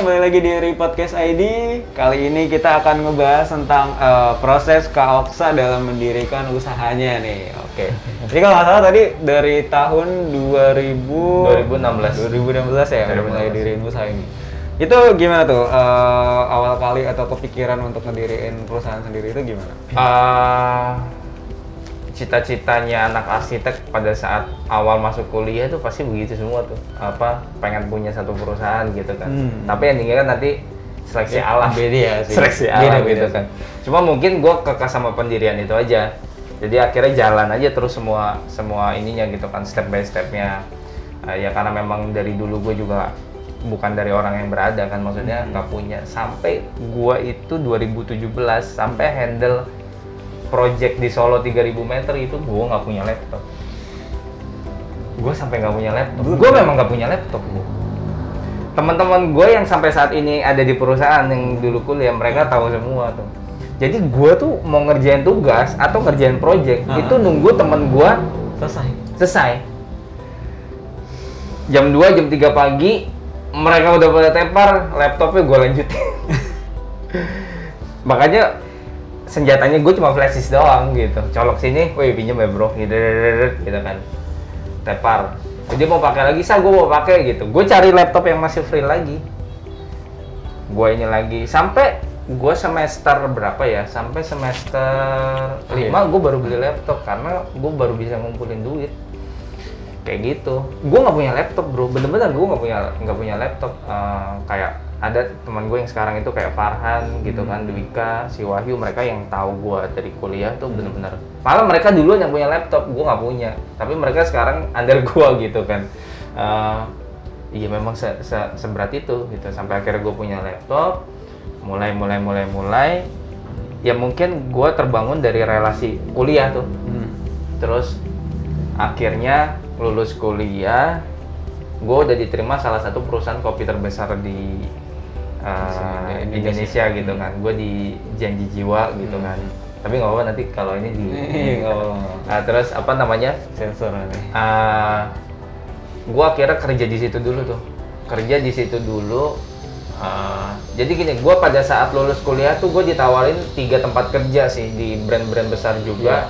kembali lagi di Repodcast ID. Kali ini kita akan ngebahas tentang eh, proses Kak Oksa dalam mendirikan usahanya nih. Oke. Jadi kalau nggak salah tadi dari tahun 2000 2016. 2016 ya udah 2016. mulai diriin usaha ini. Itu gimana tuh eh, awal kali atau kepikiran untuk ngediriin perusahaan sendiri itu gimana? Eh, cita-citanya anak arsitek pada saat awal masuk kuliah tuh pasti begitu semua tuh apa pengen punya satu perusahaan gitu kan Hmm. tapi endingnya kan nanti seleksi Ya, alam beda ya sih. seleksi Beda, alam beda gitu sih. kan cuma mungkin gue kekeh sama pendirian itu aja jadi akhirnya jalan aja terus semua semua ininya gitu kan step by stepnya Eh, ya karena memang dari dulu gue juga bukan dari orang yang berada kan maksudnya Hmm. nggak punya sampai gue itu 2017 sampai handle project di Solo 3000 meter itu gue nggak punya laptop. Gue sampai nggak punya laptop. Gue memang nggak punya laptop gue teman-teman gue yang sampai saat ini ada di perusahaan yang dulu kuliah mereka tahu semua tuh. Jadi gue tuh mau ngerjain tugas atau ngerjain project Ah. itu nunggu temen gue Selesai. selesai. Jam 2 jam 3 pagi mereka udah pada tepar laptopnya gue lanjutin. Makanya senjatanya gue cuma flash disk doang gitu. Colok sini woi pinjam ya bro. Gitu gitu kan. Tepar. Dia mau pakai lagi sa gue mau pakai gitu. Gue cari laptop yang masih free lagi. Gue ini lagi. Sampai gue semester berapa ya? Sampai semester Iya. 5 gue baru beli laptop karena gue baru bisa ngumpulin duit. Kayak gitu. Gue nggak punya laptop bro. Bener-bener gue nggak punya nggak punya laptop. Eh, kayak ada teman gue yang sekarang itu kayak Farhan gitu kan Dwika si Wahyu mereka yang tahu gue dari kuliah tuh bener-bener malah mereka duluan yang punya laptop gue nggak punya. Tapi mereka sekarang under gue gitu kan. Eh, iya memang se- se- seberat itu gitu. Sampai akhirnya gue punya laptop mulai mulai mulai mulai ya mungkin gue terbangun dari relasi kuliah tuh. Hmm. terus akhirnya lulus kuliah gue udah diterima salah satu perusahaan kopi terbesar di uh, Di Indonesia, Indonesia. gitu kan. Gue di janji jiwa gitu Hmm. kan. Tapi nggak apa-apa nanti kalau ini di Iya. Nah, terus apa namanya? Sensor uh, gue akhirnya kerja di situ dulu tuh. Kerja di situ dulu uh, jadi gini gue pada saat lulus kuliah tuh gue ditawarin tiga tempat kerja sih di brand-brand besar juga.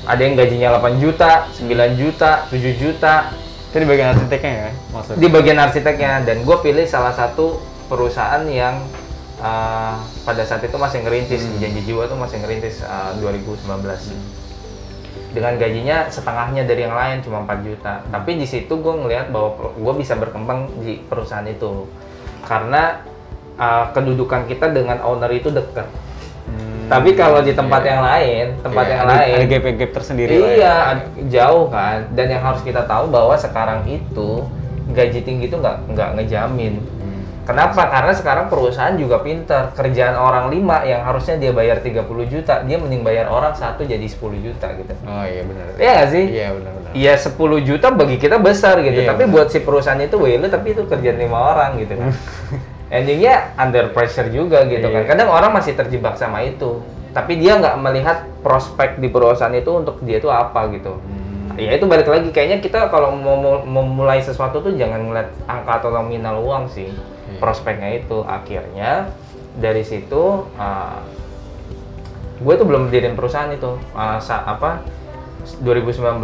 Ada yang gajinya 8 juta 9 juta 7 juta. Itu di bagian arsiteknya ya maksudnya? di bagian arsiteknya dan gue pilih salah satu perusahaan yang uh, pada saat itu masih ngerintis Hmm. janji jiwa tuh masih ngerintis uh, 2019 dengan gajinya setengahnya dari yang lain cuma 4 juta tapi di situ gue ngelihat bahwa gue bisa berkembang di perusahaan itu karena uh, kedudukan kita dengan owner itu dekat Hmm, tapi kalau di tempat iya. yang lain tempat Iya, yang ada- lain ada gap-gap tersendiri ya. Iya, ad- jauh kan. Dan yang harus kita tahu bahwa sekarang itu gaji tinggi itu nggak nggak ngejamin. Kenapa? Karena sekarang perusahaan juga pintar. Kerjaan orang lima yang harusnya dia bayar 30 juta, dia mending bayar orang satu jadi 10 juta gitu. Oh iya benar. Iya nggak sih? Iya benar-benar. Iya 10 juta bagi kita besar gitu, Iya, tapi benar. buat si perusahaan itu weh lu tapi itu kerjaan lima orang gitu kan. Endingnya under pressure juga gitu kan. Iya. Kadang orang masih terjebak sama itu, tapi dia nggak melihat prospek di perusahaan itu untuk dia itu apa gitu. Hmm. Ya itu balik lagi kayaknya kita kalau mau- memulai sesuatu tuh jangan ngeliat angka atau nominal uang sih. Prospeknya itu. Akhirnya dari situ gue tuh belum berdiriin perusahaan itu. Uh, sa- apa 2019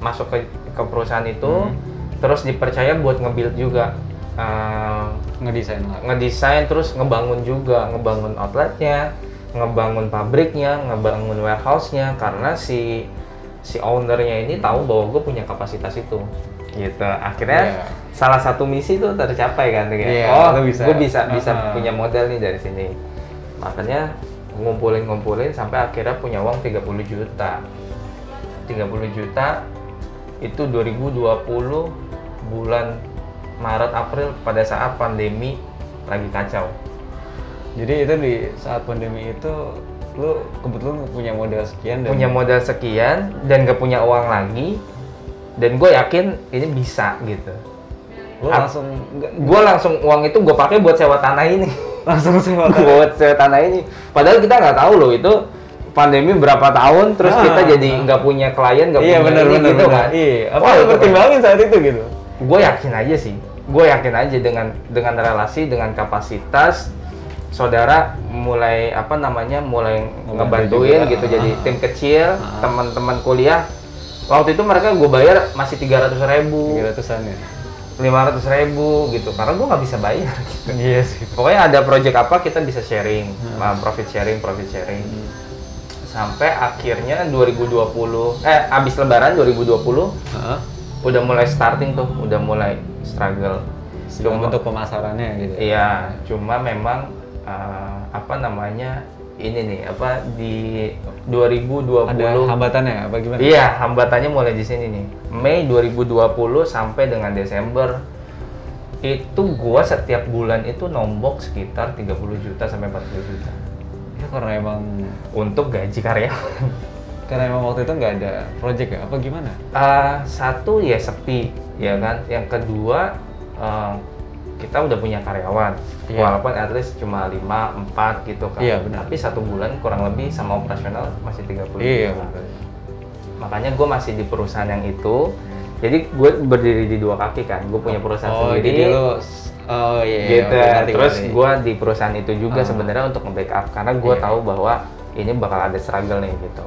masuk ke ke perusahaan itu Hmm. terus dipercaya buat nge-build juga. Uh, Ngedesain ngedesain terus ngebangun juga. Ngebangun outletnya ngebangun pabriknya ngebangun warehouse-nya. Karena si si ownernya ini tahu bahwa gue punya kapasitas itu gitu akhirnya Iya. salah satu misi itu tercapai kan kayak Iya, oh lu bisa. gue bisa bisa Ah. punya modal nih dari sini makanya ngumpulin ngumpulin sampai akhirnya punya uang 30 juta 30 juta itu 2020 bulan Maret April pada saat pandemi lagi kacau Jadi itu di saat pandemi itu lu kebetulan punya modal sekian dan punya modal sekian dan gak punya uang lagi dan gue yakin ini bisa gitu Ap- langsung gue langsung uang itu gue pakai buat sewa tanah ini langsung sewa tanah. buat sewa tanah ini padahal kita nggak tahu loh itu pandemi berapa tahun terus Ah, kita jadi ah. nggak punya klien nggak Iya punya benar ini gitu kan Iya. Apa lu itu pertimbangin saat itu gitu? gue yakin aja sih gue yakin aja dengan dengan relasi dengan kapasitas saudara mulai apa namanya mulai Ngebantu ngebantuin juga. gitu jadi tim kecil Ah. teman-teman kuliah waktu itu mereka gue bayar masih tiga ratus ribu. Tiga ratusan ya? lima ratus ribu gitu karena gue nggak bisa bayar. Gitu. iya sih. Pokoknya ada project apa kita bisa sharing Hmm. profit sharing profit sharing. Sampai akhirnya 2020 eh abis lebaran 2020 Heeh. udah mulai starting tuh udah mulai struggle. Cuma untuk pemasarannya gitu. Iya cuma memang uh, apa namanya ini nih apa di 2020 ada hambatannya apa gimana Iya, hambatannya mulai di sini nih. Mei 2020 sampai dengan Desember itu gua setiap bulan itu nombok sekitar 30 juta sampai 40 juta ya karena emang untuk gaji karyawan. karena emang waktu itu nggak ada project ya apa gimana Eh, satu ya sepi, ya kan. Yang kedua eh, kita udah punya karyawan, Iya. walaupun at least cuma 5, 4 gitu kan. Iya, benar. Tapi satu bulan kurang lebih sama operasional masih 30 iya juta. betul makanya gue masih di perusahaan yang itu jadi gue berdiri di dua kaki kan gue punya perusahaan oh sendiri jadi lu oh iya iya, gitu ngerti, terus gue di perusahaan itu juga Ah. sebenarnya untuk nge-backup karena gue Iya. tahu bahwa ini bakal ada struggle nih gitu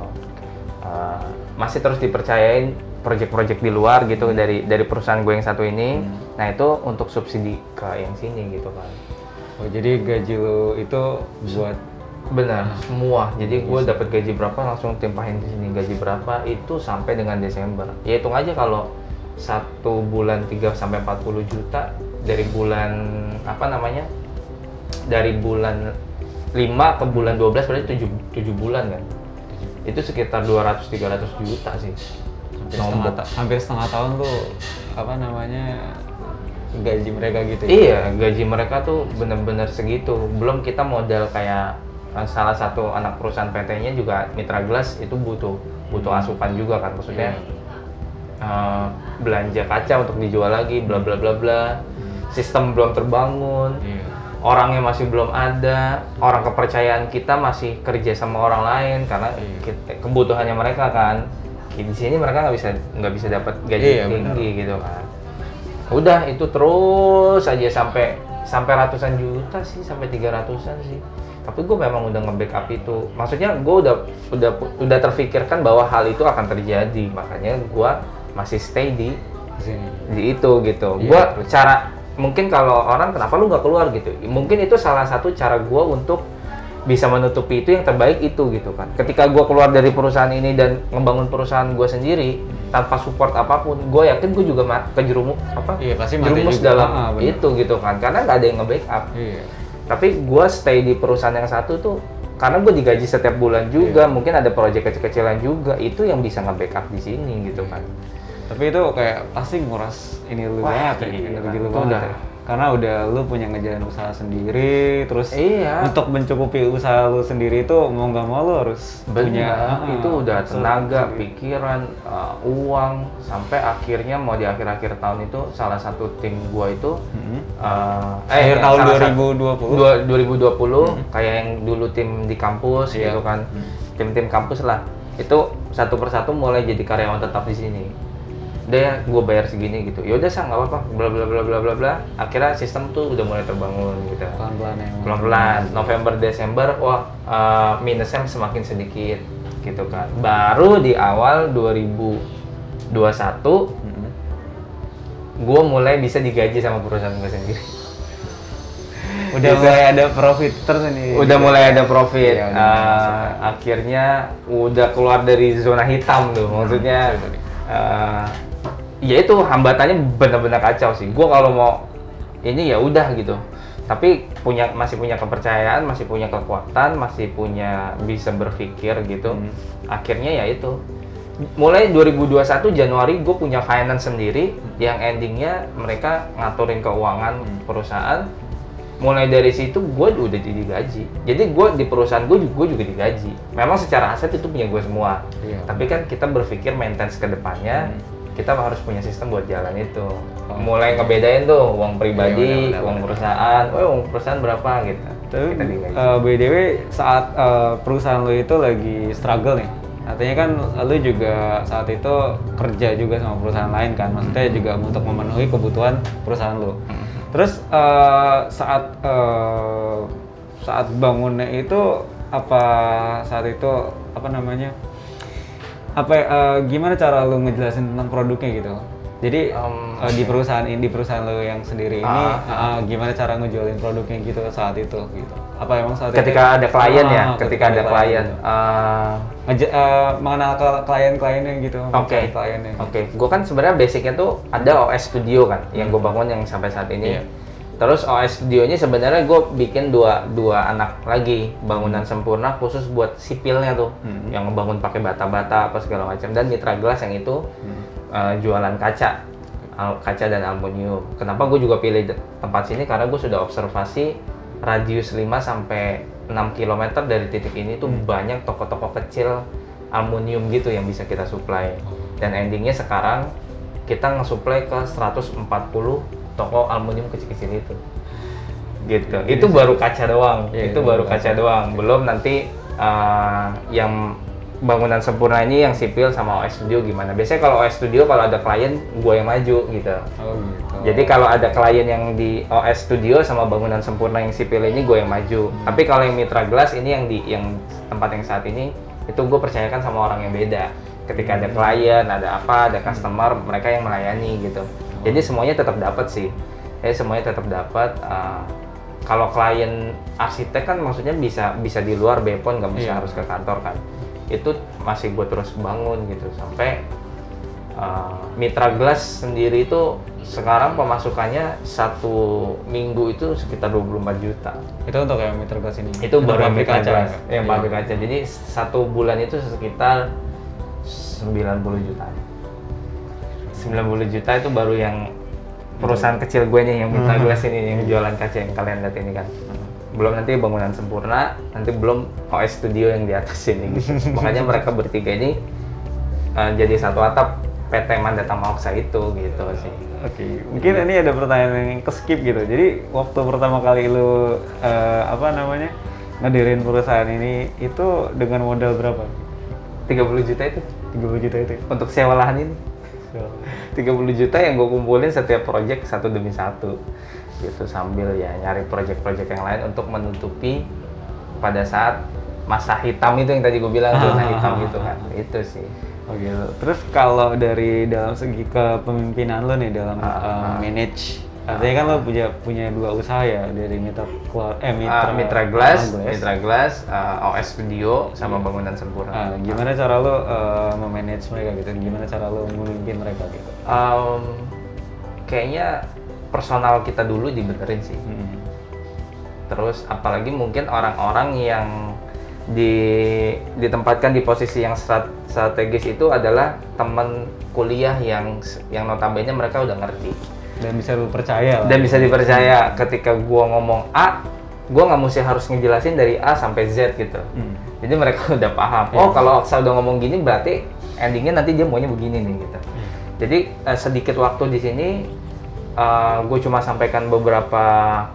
Uh, masih terus dipercayain project-project di luar gitu dari dari perusahaan gue yang satu ini. Hmm. nah itu untuk subsidi ke yang sini gitu kan oh jadi gaji lu itu buat benar semua. Jadi gue Bisa. dapat gaji berapa langsung timpahin di sini. Gaji berapa itu sampai dengan Desember. Ya hitung aja kalau satu bulan 3 sampai 40 juta dari bulan apa namanya dari bulan 5 ke bulan 12 berarti 7, 7 bulan kan? Itu sekitar 200-300 juta sih hampir setengah, Nombok. hampir setengah tahun tuh apa namanya gaji mereka gitu ya? Iya, gaji mereka tuh bener-bener segitu. Belum kita modal kayak eh, salah satu anak perusahaan PT-nya juga Mitra Glass itu butuh butuh Hmm. asupan juga kan maksudnya Iya. eh, belanja kaca untuk dijual lagi bla bla bla bla. Sistem belum terbangun, Iya. orangnya masih belum ada, orang kepercayaan kita masih kerja sama orang lain karena Iya. kita- kebutuhannya mereka kan. Di sini mereka nggak bisa nggak bisa dapat gaji Iya, tinggi gitu kan. Udah itu terus aja sampai sampai ratusan juta sih sampai tiga ratusan sih. Tapi gue memang udah nge-backup itu. Maksudnya gue udah udah udah terfikirkan bahwa hal itu akan terjadi. Makanya gue masih stay di Di sini. di itu gitu. Iya, gue cara mungkin kalau orang kenapa lu nggak keluar gitu? Mungkin itu salah satu cara gue untuk bisa menutupi itu yang terbaik itu gitu kan ketika gue keluar dari perusahaan ini dan membangun perusahaan gue sendiri tanpa support apa pun gue yakin gue juga kejerumus apa Iya, pasti jerumus juga. dalam Ah, itu gitu kan karena nggak ada yang nge-backup Iya. tapi gue stay di perusahaan yang satu tuh karena gue digaji setiap bulan juga Iya. mungkin ada proyek kecil-kecilan juga itu yang bisa nge-backup di sini gitu kan Tapi itu kayak pasti nguras ini lu banget ya, iya, energi lu banget ya. Karena udah lu punya ngejalan usaha sendiri, terus Iya. untuk mencukupi usaha lu sendiri itu mau nggak mau lu harus punya Benar, ah, itu udah usaha tenaga, sendiri. pikiran, uh, uang, sampai akhirnya mau di akhir-akhir tahun itu salah satu tim gua itu Mhm. uh, Akhir yang tahun salah satu- 2020. dua- 2020 kayak yang dulu tim di kampus Iya. gitu kan, Hmm. tim-tim kampus lah, itu satu persatu mulai jadi karyawan tetap di sini. Udah ya, gue bayar segini gitu. Ya udah sah nggak apa-apa. Bla bla bla bla bla bla. Akhirnya sistem tuh udah mulai terbangun gitu Pelan-pelan ya. pelan-pelan November Desember wah eh, minusnya semakin sedikit gitu kan baru di awal 2021 Mhm. gue mulai bisa digaji sama perusahaan gue sendiri Udah Gitu. mulai ada profit terus nih. udah mulai ada profit Iya, udah kan. akhirnya udah keluar dari zona hitam tuh maksudnya eh, ya itu hambatannya benar-benar kacau sih gue kalau mau ini ya udah gitu tapi punya masih punya kepercayaan masih punya kekuatan masih punya bisa berpikir gitu Hmm. akhirnya ya itu mulai 2021 Januari gue punya finance sendiri yang endingnya mereka ngaturin keuangan Hmm. perusahaan mulai dari situ gue udah digaji jadi gue di perusahaan gue juga, juga digaji memang secara aset itu punya gue semua Iya. tapi kan kita berpikir maintenance ke depannya Hmm. Kita harus punya sistem buat jalan itu. Oh. mulai ngebedain tuh uang pribadi Iya, benar, benar, uang perusahaan. Oh uang perusahaan berapa gitu. Tapi BDW saat eh, perusahaan lo itu lagi struggle nih, artinya kan lu juga saat itu kerja juga sama perusahaan lain kan. Maksudnya juga untuk memenuhi kebutuhan perusahaan lu. Terus eh, saat eh, saat bangunnya itu apa saat itu apa namanya apa eh, gimana cara lu ngejelasin tentang produknya gitu? Jadi Um, eh, di perusahaan ini di perusahaan lo yang sendiri ini Ah, eh, gimana cara ngejualin produknya gitu saat itu gitu? Apa emang saat itu? Ketika ada klien ya? Ah, ketika ada klien. eh, mengenal ke klien-kliennya gitu Oke, mencari kliennya oke. Gue kan sebenarnya basicnya tuh ada OS Studio kan, yang gue bangun yang sampai saat ini. Iya. Terus OS Studionya sebenarnya gue bikin dua dua anak lagi bangunan sempurna khusus buat sipilnya tuh, Hmm. yang ngebangun pakai bata-bata apa segala macam dan Mitra Glass yang itu Hmm. eh, jualan kaca, al- kaca dan aluminium. Kenapa gue juga pilih tempat sini karena gue sudah observasi radius 5 sampai 6 km dari titik ini tuh banyak toko-toko kecil aluminium gitu yang bisa kita supply. Dan endingnya sekarang kita nge-supply ke 140 toko aluminium kecil-kecil itu. Gitu. Itu baru kaca doang. Iya, itu itu baru baru kaca doang. Belum nanti uh, yang bangunan sempurna ini yang sipil sama OS Studio gimana. Biasanya kalau OS Studio kalau ada klien gue yang maju gitu. oh gitu Jadi kalau ada klien yang di OS Studio sama bangunan sempurna yang sipil ini gue yang maju. Tapi kalau yang Mitra Glass ini yang di yang tempat yang saat ini itu gue percayakan sama orang yang beda. Ketika ada klien, ada apa, ada customer, mereka yang melayani gitu. Jadi semuanya tetap dapat sih. Jadi semuanya tetap dapat. uh, kalau klien arsitek kan maksudnya bisa bisa di luar Bepon nggak bisa Iya. harus ke kantor kan. Itu masih gue terus bangun gitu sampai Uh, Mitra Glass sendiri itu sekarang pemasukannya satu minggu itu sekitar 24 juta. itu untuk yang meter glass ini Itu baru yang pabrik Mitra Glass, ya? yang Iya. pabrik kaca. Jadi satu bulan itu sekitar 90 juta. 90 juta itu baru yang perusahaan kecil gue nih yang Mitra Hmm. Glass ini yang jualan kaca yang kalian lihat ini kan. Belum nanti bangunan sempurna, nanti belum OS Studio yang di atas ini gitu. Makanya mereka bertiga ini uh, jadi satu atap PT Mandata Maoksa itu gitu sih. Oke, mungkin ini ada pertanyaan yang ke skip gitu. Jadi waktu pertama kali lu eh, apa namanya ngedirin perusahaan ini itu dengan modal berapa? 30 juta itu 30 juta itu. untuk sewa lahan ini. So, 30 juta yang gue kumpulin setiap project satu demi satu gitu sambil ya nyari project-project yang lain untuk menutupi pada saat masa hitam itu yang tadi gue bilang zona Ah. hitam itu kan itu sih Oh gitu. Terus kalau dari dalam segi kepemimpinan lo nih dalam Ah, eh, ah. manage, artinya kan lo punya punya dua usaha ya dari mitra eh Mitra, mitra, Mitra Glass, Glass. Mitra Glass, uh, OS Studio sama bangunan sempurna. Ah, gimana cara lo eh, memanage mereka gitu? Gimana cara lo memimpin mereka gitu? Um, kayaknya personal kita dulu dibenerin sih. Hmm. Terus apalagi mungkin orang-orang yang di ditempatkan di posisi yang strat- strategis itu adalah teman kuliah yang yang notabene mereka udah ngerti Dan bisa lo percaya lah. dan bisa dipercaya ketika gua ngomong A, gua nggak mesti harus ngejelasin dari A sampai Z gitu. Hmm. Jadi mereka udah paham. Iya. Oh kalau Aksa udah ngomong gini berarti endingnya nanti dia maunya begini nih gitu. Jadi eh, sedikit waktu di sini gue cuma sampaikan beberapa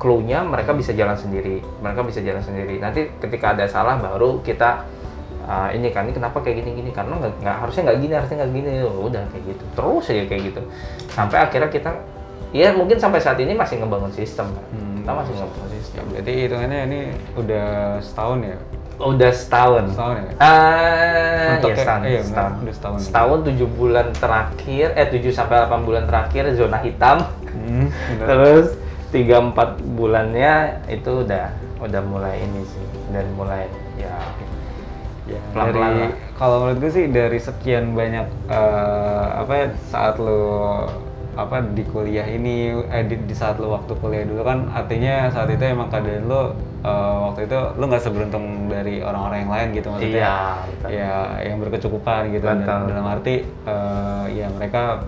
clue-nya, mereka bisa jalan sendiri. Mereka bisa jalan sendiri. Nanti ketika ada salah baru kita eh, ini kan ini kenapa kayak gini gini karena nggak harusnya nggak gini harusnya nggak gini udah kayak gitu terus aja kayak gitu sampai akhirnya kita ya mungkin sampai saat ini masih ngebangun sistem kan. Hmm. kita masih ngebangun sistem Berarti hitungannya ini udah setahun ya? udah setahun Setahun ya? Ah, Untuk iya, kayak- setahun, iya, setahun. udah setahun. Setahun tujuh bulan terakhir, eh 7 sampai 8 bulan terakhir zona hitam. Hmm. Terus 3 4 bulannya itu udah udah mulai ini sih dan mulai ya Ya, Pelan-pelan dari lah. kalau menurut gue sih dari sekian banyak eh, apa ya, saat lo apa di kuliah ini eh, di, di saat lo waktu kuliah dulu kan artinya saat itu emang keadaan lo eh, waktu itu lo nggak seberuntung dari orang-orang yang lain gitu maksudnya Iya, betul. ya yang berkecukupan gitu dan dalam arti eh, ya mereka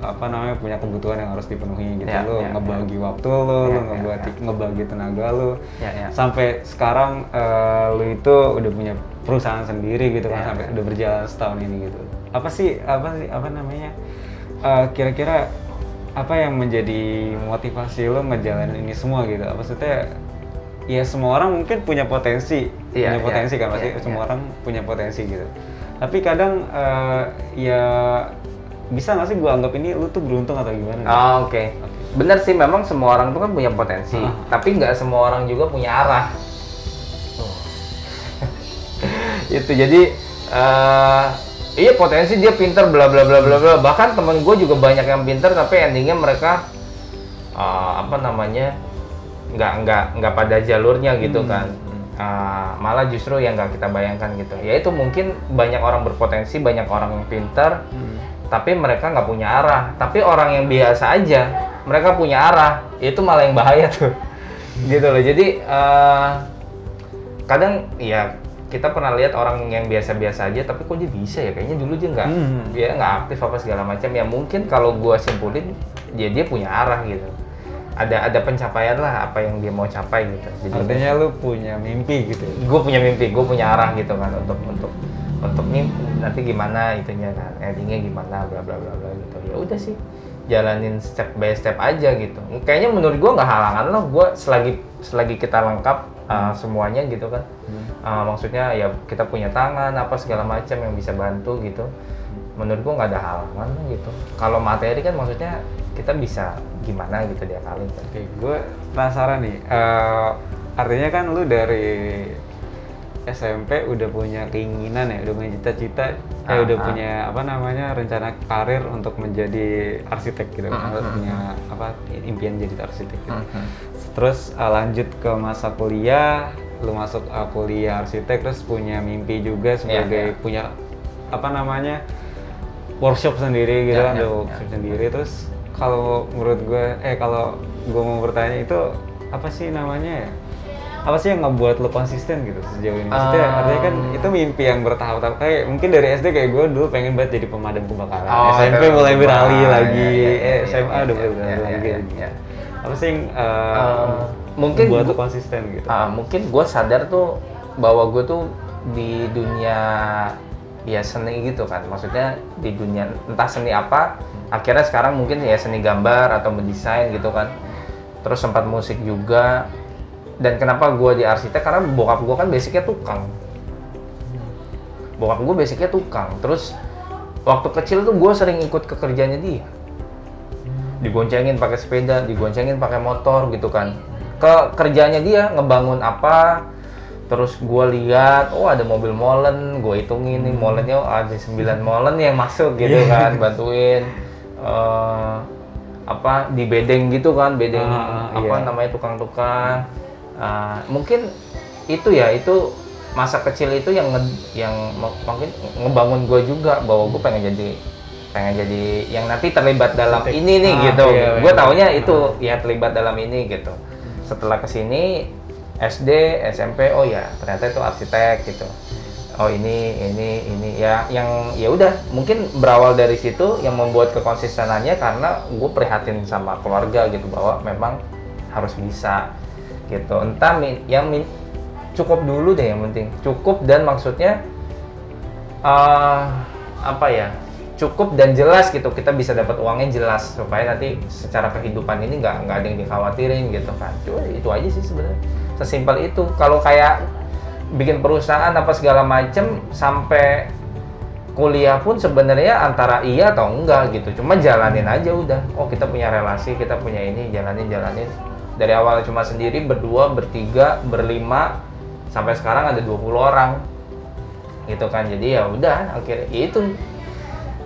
apa namanya punya kebutuhan yang harus dipenuhi gitu Ya, lo ya, ngebagi waktu lo Ya, lo ya, ngebagi ya. ngebagi tenaga lo ya ya. sampai sekarang eh, lu itu udah punya perusahaan sendiri gitu kan Ya. sampai udah berjalan setahun ini gitu apa sih apa sih apa namanya kira-kira apa yang menjadi motivasi lo ngejalanin ini semua gitu apa maksudnya ya semua orang mungkin punya potensi Iya, punya iya, potensi kan pasti iya, semua iya. orang punya potensi gitu Tapi kadang eh, ya bisa nggak sih gua anggap ini lu tuh beruntung atau gimana? Oh, oke. Bener sih, memang semua orang tuh kan punya potensi, Ah. tapi nggak semua orang juga punya arah. itu jadi eh iya potensi dia pinter bla bla bla bla bla. Bahkan temen gue juga banyak yang pinter tapi endingnya mereka eh, apa namanya nggak nggak nggak pada jalurnya gitu Hmm. kan. Eh, malah justru yang nggak kita bayangkan gitu. Ya itu mungkin banyak orang berpotensi banyak orang yang pinter Hmm. tapi mereka nggak punya arah. Tapi orang yang biasa aja mereka punya arah. Itu malah yang bahaya tuh. Gitu loh. Jadi eh, kadang ya kita pernah lihat orang yang biasa-biasa aja tapi kok dia bisa ya kayaknya dulu dia nggak Hmm. dia nggak aktif apa segala macam ya mungkin kalau gua simpulin dia dia punya arah gitu ada ada pencapaian lah apa yang dia mau capai gitu jadi Artinya lu punya mimpi gitu. gue punya mimpi, gue punya arah gitu kan untuk untuk untuk nih nanti gimana itunya kan, endingnya gimana, bla bla bla bla gitu. Ya udah sih, jalanin step by step aja gitu. Kayaknya menurut gue nggak halangan loh, gue selagi selagi kita lengkap uh, semuanya gitu kan. Uh, maksudnya ya kita punya tangan apa segala macam yang bisa bantu gitu. Menurut gue nggak ada halangan gitu. Kalau materi kan maksudnya kita bisa gimana gitu dia kali kan. Oke, gue penasaran nih. Eh, artinya kan lu dari SMP udah punya keinginan ya, udah punya cita-cita, eh Ah, udah ah. punya apa namanya rencana karir untuk menjadi arsitek gitu, Lu mm, punya apa impian jadi arsitek gitu. Mhm. Terus eh, lanjut ke masa kuliah, lu masuk eh, kuliah arsitek, terus punya mimpi juga sebagai iya. punya apa namanya workshop sendiri gitu Ya, kan, ada ya. workshop sendiri. Terus kalau menurut gue, eh kalau gue mau bertanya itu apa sih namanya ya? Apa sih yang ngebuat lu konsisten gitu sejauh ini? Maksudnya Um, artinya kan itu mimpi yang bertahap-tahap kayak mungkin dari SD kayak gue dulu pengen banget jadi pemadam kebakaran. Oh, SMP iya, mulai iya, beralih iya, lagi, iya, iya, eh iya, SMA iya, udah iya, mulai beralih iya, lagi. Apa sih yang uh, Uh, mungkin buat gua- konsisten gitu? Ah, mungkin gue sadar tuh bahwa gue tuh di dunia ya seni gitu kan. Maksudnya di dunia entah seni apa akhirnya sekarang mungkin ya seni gambar atau mendesain gitu kan. Terus sempat musik juga. Dan kenapa gue di arsitek? Karena bokap gue kan basicnya tukang. Bokap gue basicnya tukang. Terus waktu kecil tuh gue sering ikut ke kerjanya dia digoncengin pakai sepeda, digoncengin pakai motor gitu kan. Ke kerjanya dia ngebangun apa, terus gue lihat, oh ada mobil molen, gue hitungin nih molennya oh, ada 9 molen yang masuk gitu Iya. kan, bantuin eh, apa di bedeng gitu kan, bedeng Ah, apa iya. namanya tukang-tukang. Ah, mungkin itu ya itu masa kecil itu yang nge- yang mungkin ngebangun gue juga bahwa gue pengen jadi pengen jadi yang nanti terlibat dalam Arsitek. ini nih Ah, gitu. iya, gue iya. taunya itu ya terlibat dalam ini gitu. Setelah ke sini SD, SMP, oh ya ternyata itu arsitek gitu. Oh ini, ini, ini ya yang ya udah mungkin berawal dari situ yang membuat kekonsistenannya karena gue prihatin sama keluarga gitu bahwa memang harus bisa gitu. Entah min, yang min, cukup dulu deh yang penting cukup dan maksudnya eh apa ya cukup dan jelas gitu. Kita bisa dapat uangnya jelas supaya nanti secara kehidupan ini nggak nggak ada yang dikhawatirin gitu kan. Cuma itu aja sih sebenarnya. Sesimpel itu. Kalau kayak bikin perusahaan apa segala macem sampai kuliah pun sebenarnya antara iya atau enggak gitu. Cuma jalanin aja udah. Oh kita punya relasi kita punya ini jalanin jalanin. Dari awal cuma sendiri berdua bertiga berlima sampai sekarang ada 20 orang. Gitu kan. Jadi ya udah akhirnya ya itu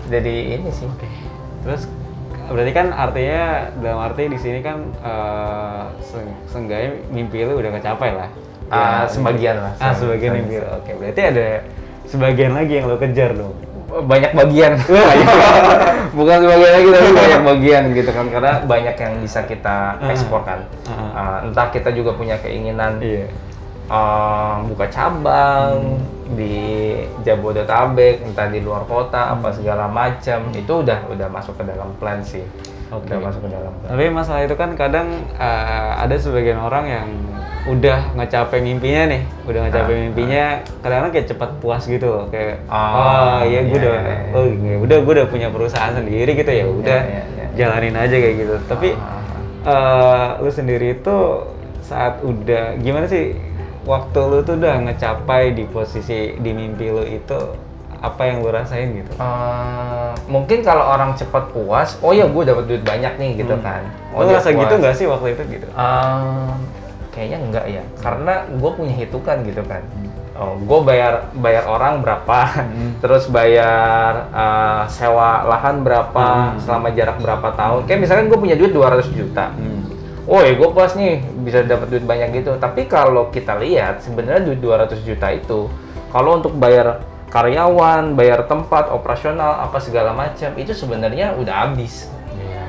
jadi ini sih Terus berarti kan artinya dalam arti di sini kan eh se- seenggaknya mimpi lu udah kecapai lah. Ah, Ya, sebagian lah. Ah, sebagian mimpi lu. Oke, berarti ada sebagian lagi yang lo kejar dong. banyak bagian bukan sebagian lagi tapi banyak bagian gitu kan karena banyak yang bisa kita Ah. ekspor kan Ah. Ah, entah kita juga punya keinginan Iya. Eh, buka cabang di Jabodetabek entah di luar kota apa segala macam itu udah udah masuk ke dalam plan sih Oke. udah masuk ke dalam plan Tapi masalah itu kan kadang eh, ada sebagian orang yang udah ngecapai mimpinya nih, udah ngecapai Ah, mimpinya, kadang-kadang kayak cepat puas gitu loh, kayak Ah, oh iya gue iya, udah, iya, iya. oh iya, udah gue udah punya perusahaan sendiri gitu ya, udah iya, iya. jalanin aja kayak gitu. Tapi Ah, eh, lu sendiri itu saat udah gimana sih waktu lu tuh udah ngecapai di posisi di mimpi lu itu apa yang lu rasain gitu? Eh, mungkin kalau orang cepat puas, oh ya gue dapat duit banyak nih gitu Hmm. kan. Lu dia ngerasa gitu nggak sih waktu itu gitu? Eh, kayaknya enggak ya, karena gue punya hitungan gitu kan. Oh, gue bayar bayar orang berapa, Hmm. terus bayar eh, sewa lahan berapa, Hmm. selama jarak berapa tahun. Kayak misalkan gue punya duit 200 juta. Hmm. Oh ya gue puas nih bisa dapat duit banyak gitu. Tapi kalau kita lihat sebenarnya duit 200 juta itu kalau untuk bayar karyawan, bayar tempat, operasional apa segala macam itu sebenarnya udah habis. Iya.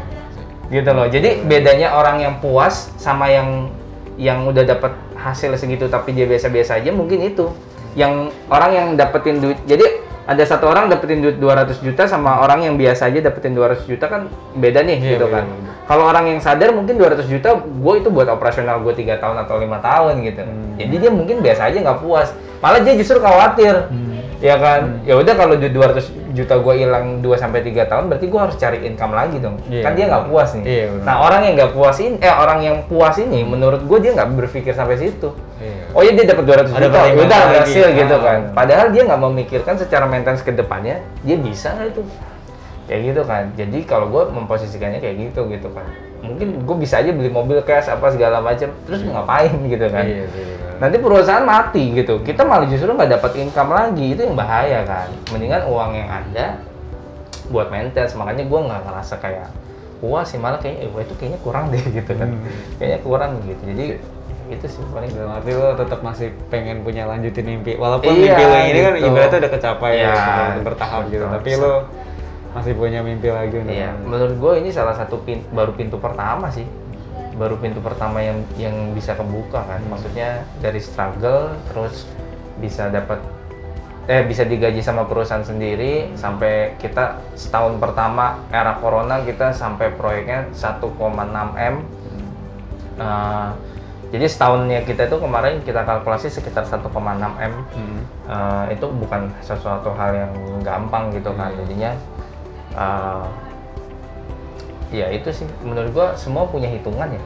Gitu loh. Jadi bedanya orang yang puas sama yang yang udah dapat hasil segitu tapi dia biasa-biasa aja mungkin itu. Yang orang yang dapetin duit. Jadi ada satu orang dapetin duit 200 juta sama orang yang biasa aja dapetin 200 juta kan beda nih Iya, gitu kan. beda. Kalau orang yang sadar mungkin 200 juta gue itu buat operasional gue tiga tahun atau lima tahun gitu. Hmm. Jadi dia mungkin biasa aja nggak puas. Malah dia justru khawatir. Hmm. Ya kan? Ya udah kalau duit 200 juta gue hilang 2 sampai 3 tahun berarti gue harus cari income lagi dong. Iya, kan dia nggak puas nih. Iya, benar. nah, orang yang nggak puas ini eh orang yang puas ini menurut gue dia nggak berpikir sampai situ. Iya. Oh iya dia dapat 200 Ada juta, ya udah lagi. berhasil gitu Ah. kan. Padahal dia nggak memikirkan secara maintenance ke depannya, dia bisa nggak itu? Kayak gitu kan. Jadi kalau gue memposisikannya kayak gitu gitu kan. Mungkin gue bisa aja beli mobil cash apa segala macam, terus ngapain gitu kan? Iya, iya, iya. Nanti perusahaan mati gitu. Kita malah justru nggak dapat income lagi, itu yang bahaya kan. Mendingan uang yang ada buat maintenance. Makanya gue nggak ngerasa kayak puas sih, malah kayaknya, eh, wah itu kayaknya kurang deh gitu kan. Hmm. Kayaknya kurang gitu. Jadi itu sih paling dalam arti lo tetap masih pengen punya lanjutin mimpi walaupun Iya, mimpi lo ini kan gitu. ibaratnya udah kecapai Iya, ya sudah bertahap gitu betul. tapi lo masih punya mimpi lagi untuk Iya, menurut gue ini salah satu pin, baru pintu pertama sih. Baru pintu pertama yang yang bisa kebuka kan. Maksudnya dari struggle terus bisa dapat eh bisa digaji sama perusahaan sendiri sampai kita setahun pertama era corona kita sampai proyeknya 1,6 m. Eh, jadi setahunnya kita itu kemarin kita kalkulasi sekitar 1,6 m. Hmm. Eh, itu bukan sesuatu hal yang gampang gitu kan jadinya eh, ya itu sih. Menurut gua semua punya hitungan ya.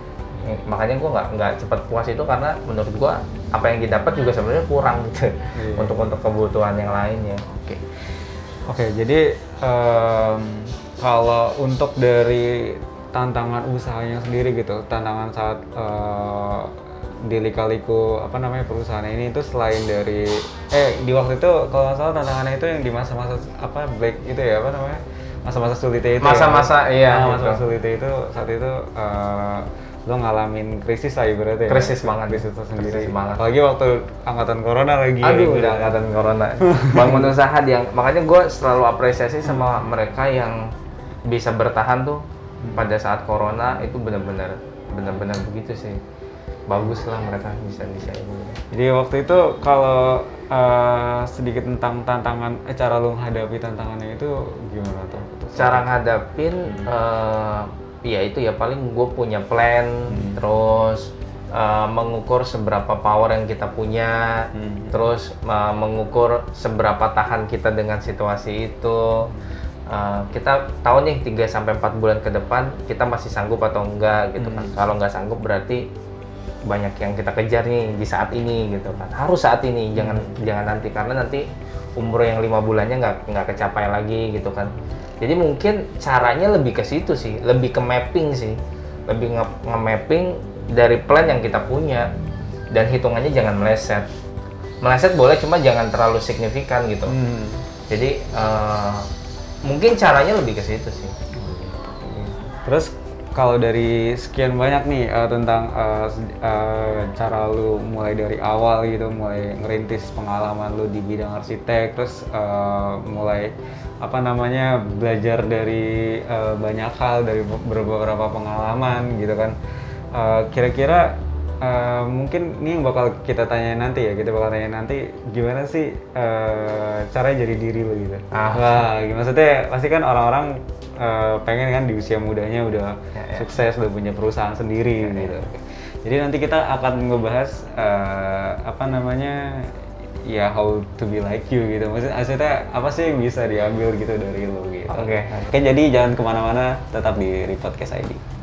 Makanya gua nggak nggak cepat puas itu karena menurut gua apa yang didapat juga sebenarnya kurang gitu. Iya. untuk untuk kebutuhan yang lainnya oke. Oke, jadi em, kalau untuk dari tantangan usahanya sendiri gitu, tantangan saat eh, di lika-liku apa namanya perusahaan ini itu selain dari eh di waktu itu kalau nggak salah tantangannya itu yang di masa-masa apa black itu ya apa namanya masa-masa sulitnya itu ya? Masa-masa, iya, Nah, masa gitu. sulitnya itu saat itu eh, lo ngalamin krisis lah ibaratnya ya? Krisis banget. krisis tersendiri Krisis banget. apalagi waktu angkatan corona lagi aduh gitu. udah angkatan corona bangun usaha yang makanya gue selalu apresiasi sama mereka yang bisa bertahan tuh pada saat corona itu benar-benar benar-benar begitu sih bagus lah mereka bisa bisa ini Jadi waktu itu kalau eh, sedikit tentang tantangan, eh, cara lu menghadapi tantangannya itu gimana tuh? cara ngadapin eh, ya itu ya paling gue punya plan terus eh, mengukur seberapa power yang kita punya Hmm. terus eh, mengukur seberapa tahan kita dengan situasi itu Eh, kita tahu nih 3 sampai 4 bulan ke depan kita masih sanggup atau enggak gitu kan kalau nggak sanggup berarti banyak yang kita kejar nih di saat ini gitu kan. Harus saat ini jangan jangan nanti karena nanti umur yang lima bulannya nggak nggak kecapai lagi gitu kan. Jadi mungkin caranya lebih ke situ sih lebih ke mapping sih. Lebih nge- nge-mapping dari plan yang kita punya dan hitungannya jangan meleset. Meleset boleh cuma jangan terlalu signifikan gitu. Hmm. jadi eh, mungkin caranya lebih ke situ sih. Terus kalau dari sekian banyak nih eh, tentang se- eh, cara lu mulai dari awal gitu, mulai ngerintis pengalaman lu di bidang arsitek, terus eh, mulai apa namanya belajar dari eh, banyak hal dari be- beberapa pengalaman gitu kan. Kira-kira eh, mungkin ini yang bakal kita tanya nanti ya, kita bakal tanya nanti gimana sih eh, caranya jadi diri lu gitu. Ah. Wah, gimana maksudnya pasti kan orang-orang eh, pengen kan di usia mudanya udah Ya, ya. sukses, udah punya perusahaan sendiri gitu. Jadi nanti kita akan ngebahas eh, apa namanya ya how to be like you gitu. Maksudnya, maksudnya apa sih yang bisa diambil gitu dari lo gitu. Oke. Oke, jadi jangan ke mana-mana, tetap di Repodcast ID.